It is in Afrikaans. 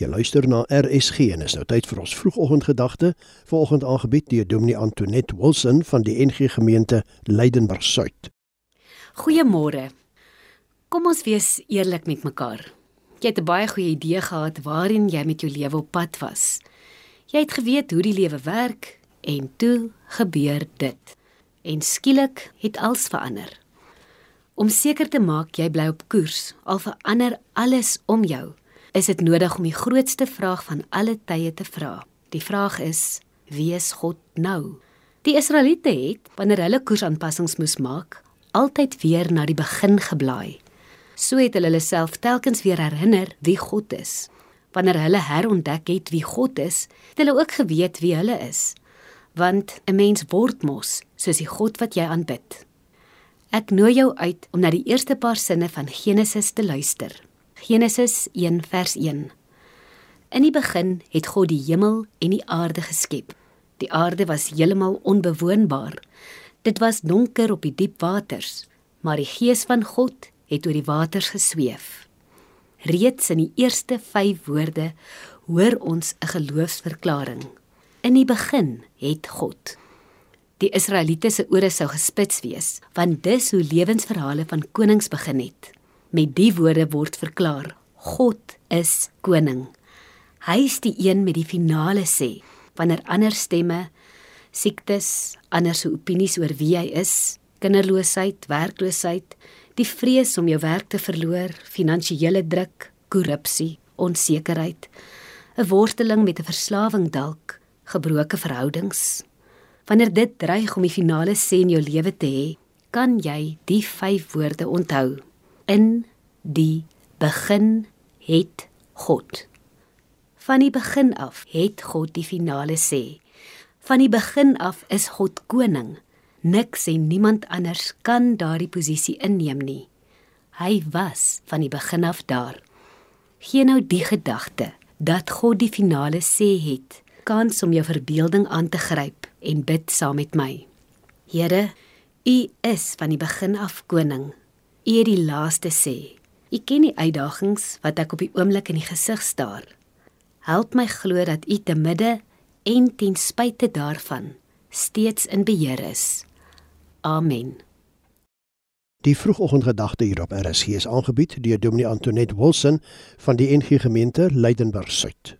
Jy luister na RSG en is nou tyd vir ons vroegoggendgedagte, vanoggend aangebied deur Dominee Antoinette Wilson van die NG Gemeente Leidenburg Suid. Goeiemôre. Kom ons wees eerlik met mekaar. Jy het 'n baie goeie idee gehad waarin jy met jou lewe op pad was. Jy het geweet hoe die lewe werk en toe gebeur dit. En skielik het alles verander. Om seker te maak jy bly op koers, al verander alles om jou is dit nodig om die grootste vraag van alle tye te vra. Die vraag is: Wie is God nou? Die Israeliete het, wanneer hulle koersaanpassings moes maak, altyd weer na die begin geblaai. So het hulle hulle self telkens weer herinner wie God is. Wanneer hulle herontdek het wie God is, het hulle ook geweet wie hulle is. Want 'n mens word mos soos die God wat jy aanbid. Ek nooi jou uit om na die eerste paar sinne van Genesis te luister. Genesis 1 vers 1. In die begin het God die hemel en die aarde geskep. Die aarde was heeltemal onbewoonbaar. Dit was donker op die diep waters, maar die gees van God het oor die waters gesweef. Reeds in die eerste 5 woorde hoor ons 'n geloofsverklaring. In die begin het God. Die Israeliete se ore sou gespits wees, want dis hoe lewensverhale van konings begin het. Met die woorde word verklaar: God is koning. Hy is die een met die finale sê. Wanneer ander stemme, siektes, ander se opinies oor wie hy is, kinderloosheid, werkloosheid, die vrees om jou werk te verloor, finansiële druk, korrupsie, onsekerheid, 'n worsteling met 'n verslawing dalk, gebroke verhoudings. Wanneer dit dreig om die finale sê in jou lewe te hê, kan jy die 5 woorde onthou in die begin het God. Van die begin af het God die finale sê. Van die begin af is God koning. Niks en niemand anders kan daardie posisie inneem nie. Hy was van die begin af daar. Geen nou die gedagte dat God die finale sê het, kans om jou verbeelding aan te gryp en bid saam met my. Here, U is van die begin af koning. Het die laaste sê. U ken die uitdagings wat ek op die oomblik in die gesig staar. Help my glo dat U te midde en ten spyte daarvan steeds in beheer is. Amen. Die vroegoggendgedagte hier op RSG is aangebied deur Dominee Antoinette Wilson van die NG Gemeente Leidenburg Suid.